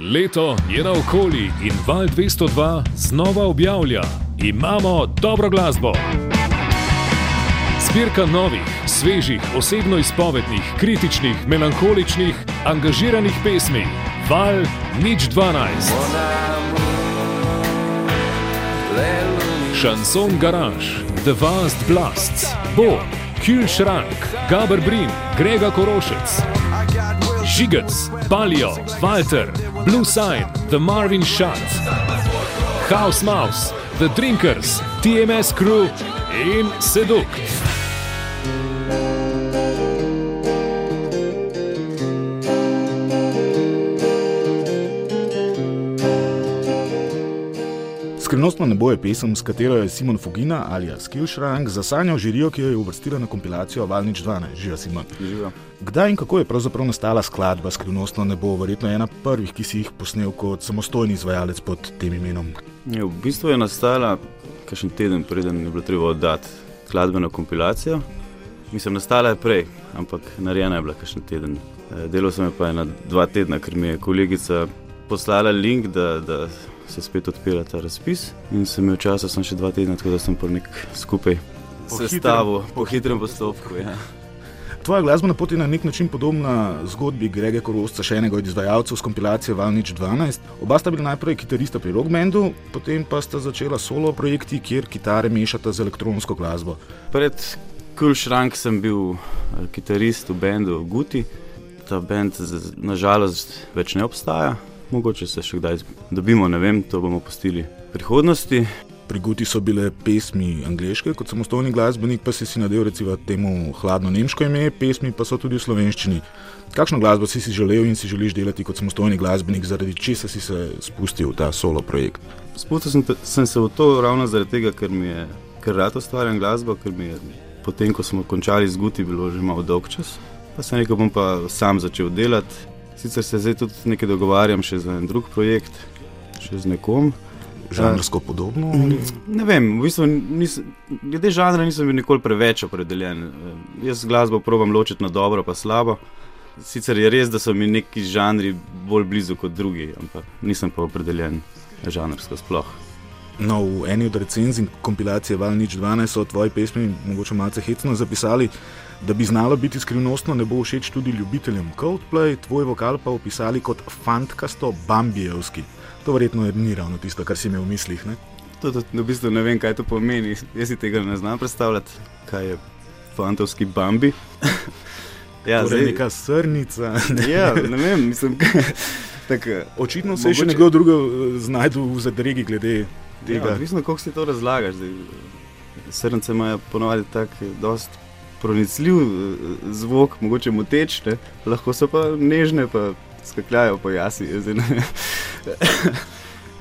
Leto je na okoli in Val 202 znova objavlja: Imamo dobro glasbo. Zbirka novih, svežih, osebno izpovednih, kritičnih, melankoličnih, angažiranih pesmi. Val nič 12. Šanson Garage, The Vast Blasts, Bo, Kühlschrank, Gaber Brin, Grega Korošec, Žigec, Palio, Walter, Blue Sign, The Marvin Shot, House Mouse, The Drinkers, TMS Crew in Seduct. Skrivnostno nebo je pesem, s katero je Simon Fogina ali Skillshrank zasanjal žirijo, ki jo je uvrstila na kompilacijo Valnič 12. Živa Simon. Živa. Kdaj in kako je pravzaprav nastala skladba Skrivnostno nebo, verjetno ena prvih, ki si jih posnel kot samostojni izvajalec pod tem imenom? Je, v bistvu je nastala kakšen teden, preden je bilo treba oddati skladbeno kompilacijo. Mislim, nastala je prej, ampak narejena je bila kakšen teden. Eh, delal sem pa ena dva tedna, ker mi je kolegica poslala link, da, da se spet odpira ta razpis. In sem imel časa, sem še dva tedna, tako da sem pa nek skupaj sestavil po hitrem postopku. Ja. Tvoja glasbena pot je na nek način podobna zgodbi Grega Korosca, še enega od izvajalcev s kompilacije Valnič 12. Oba sta bila najprej kitarista pri rock bandu, potem pa sta začela solo projekti, kjer kitare mešata z elektronsko glasbo. Pred Kulšrank sem bil eh, kitarist v bendu Guti. Ta bend nažalost več ne obstaja, mogoče se še kdaj dobimo, ne vem, to bomo postili v prihodnosti. Pri Guti so bile pesmi angliške, kot samostojni glasbenik, pa si si nadel recimo temu hladno nemško ime, pesmi pa so tudi v slovenščini. Kakšno glasbo si si želel in si želiš delati kot samostojni glasbenik, zaradi česa si se spustil v ta solo projekt? Spustil sem, sem se v to ravno zaradi tega, ker mi je ker rad ustvarjam glasbo, ker mi je potem, ko smo končali z Guti, bilo že malo dolg čas. Pa sem rekel, bom pa sam začel delati. Sicer se zdaj tudi nekaj dogovarjam še za en drug projekt, še z nekom. Žanrsko podobno? Ne vem, v bistvu nis, glede žanra nisem bil nikoli preveč opredeljen. Jaz glasbo probujem ločiti na dobro, pa slabo. Sicer je res, da so mi neki žanri bolj blizu kot drugi, ampak nisem pa opredeljen žanrsko sploh. No, v eni od recenzij kompilacije Valnič 12 so tvoji pesmi mogoče malce hecno zapisali, da bi znalo biti skrivnostno ne bo všeč tudi ljubiteljem Coldplay, tvoj vokal pa opisali kot fantkasto bambijevski. To verjetno je ni ravno tisto, kar si imel v mislih. Ne? To, to, v bistvu ne vem, kaj to pomeni. Jaz si tega ne znam predstavljati, kaj je fantovski bambi. ja, torej zdaj... neka srnica. Ne? Ja, ne vem, mislim. Tak, Očitno se mogoče... je še nekdo drug eh, znašel v zadregi glede tega. Ja, Odvisno, kako si to razlagaš. Srnice imajo ponovadi tako dosti pronicljiv eh, zvok, mogoče moteč, ne? lahko so pa nežne, pa skakljajo po jasi.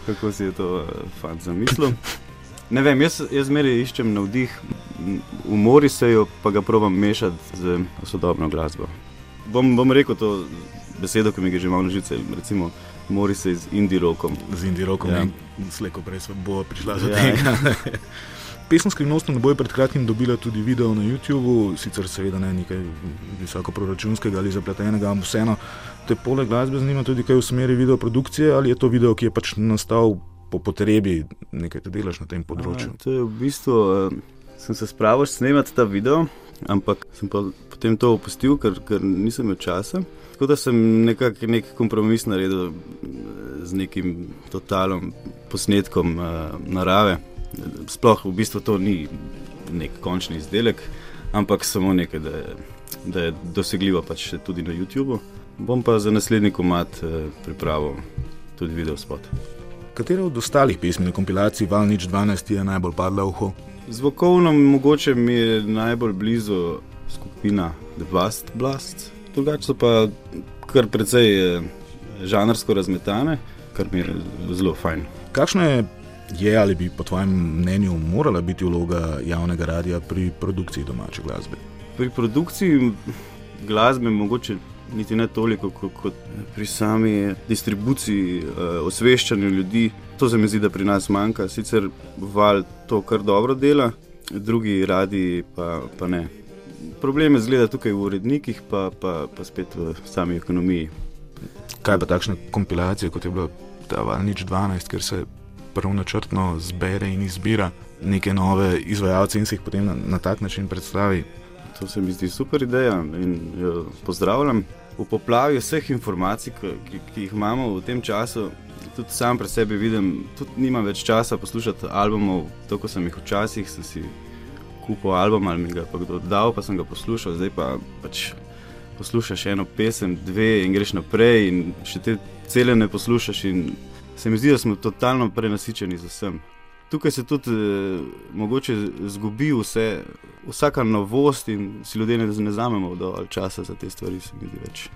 Kako si je to uh, fant zamislil? Ne vem, jaz, jaz zmeraj iščem navdih v Moriseju, pa ga probujem mešati z sodobno glasbo. Bom, bom rekel to besedo, ki mi je že malo žice, recimo Morisej z indie-rokom. Z indie-rokom, ja. slejko prej bo prišla za ja. tega. Pesem Skrivnostno ne bo pred kratkim dobila tudi video na YouTubu, sicer seveda ne nekaj visoko proračunskega ali zapletenega, ampak vseeno te poleg glasbe zanima tudi kaj v smeri video produkcije ali je to video, ki je pač nastal po potrebi, nekaj te delaš na tem področju. A, to je v bistvu, uh, sem se spravil snemati ta video, ampak sem pa potem to opustil, ker, ker nisem imel časa. Tako da sem nekako nek kompromis naredil z nekim totalom posnetkom uh, narave sploh v bistvu to ni nek končni izdelek, ampak samo nekaj, da je, da je dosegljivo pač tudi na YouTubu. Bom pa za naslednji komat eh, pripravil tudi video spot. Katera od ostalih pesmi na kompilaciji Valnič 12 je najbolj padla v uho? Zvokovno mogoče mi je najbolj blizu skupina The Blast Blast, drugače so pa kar precej eh, žanrsko razmetane, kar mi je zelo fajn. Kakšno je je ali bi po tvojem mnenju morala biti vloga javnega radia pri produkciji domače glasbe? Pri produkciji glasbe mogoče niti ne toliko kot, pri sami distribuciji, uh, osveščanju ljudi. To se mi zdi, da pri nas manjka. Sicer val to kar dobro dela, drugi radi pa, pa ne. Problem je zgleda tukaj v urednikih, pa, pa, pa spet v sami ekonomiji. Kaj pa takšne kompilacije, kot je bila ta Valnič 12, ker se prvo načrtno zbere in izbira neke nove izvajalce in se jih potem na, na tak način predstavi. To se mi zdi super ideja in jo pozdravljam. V poplavi vseh informacij, ki, ki, jih imamo v tem času, tudi sam pri sebi vidim, tudi nimam več časa poslušati albumov, tako kot sem jih včasih, sem si kupil album ali mi ga kdo dal, pa sem ga poslušal, zdaj pa pač poslušaš eno pesem, dve in greš naprej in še te cele ne poslušaš in se mi zdi, da smo totalno prenasičeni z vsem tukaj se tudi eh, mogoče zgubi vse, vsaka novost in si ljudje ne, ne zamemo dovolj časa za te stvari, se mi zdi več.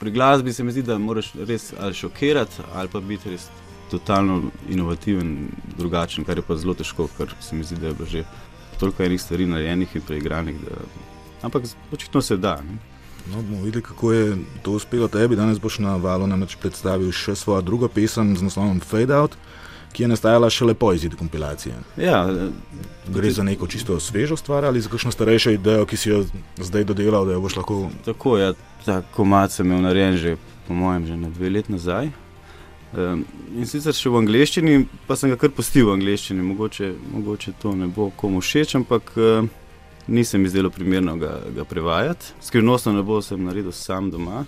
Pri glasbi se mi zdi, da moraš res ali šokirati, ali pa biti res totalno inovativen, drugačen, kar je pa zelo težko, ker se mi zdi, da je bilo že toliko enih stvari narejenih in preigranih. Da... Ampak očitno se da. Ne? No, bomo videli, kako je to uspelo tebi. Danes boš na valu namreč predstavil še svojo drugo pesem z naslovom Fade Out ki je nastajala šele po izidu kompilacije. Ja, Gre za neko čisto svežo stvar ali za kakšno starejšo idejo, ki si jo zdaj dodelal, da jo boš lahko. Tako je, ja, ta komat sem imel narejen že, po mojem, že na dve leti nazaj. Um, in sicer še v angleščini, pa sem ga kar postil v angleščini, mogoče, mogoče to ne bo komu všeč, ampak uh, nisem izdelal primerno ga, ga prevajati. Skrivnostno ne bo sem naredil sam doma.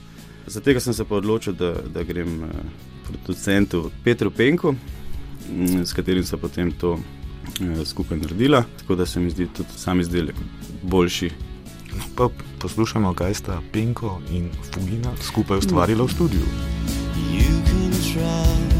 Zato sem se pa odločil, da, da grem uh, producentu Petru Penku, s katerim so potem to eh, skupaj naredila. Tako da se mi zdi tudi sam izdelek boljši. No, pa poslušamo, kaj sta Pinko in Fugina skupaj ustvarila v studiu. Back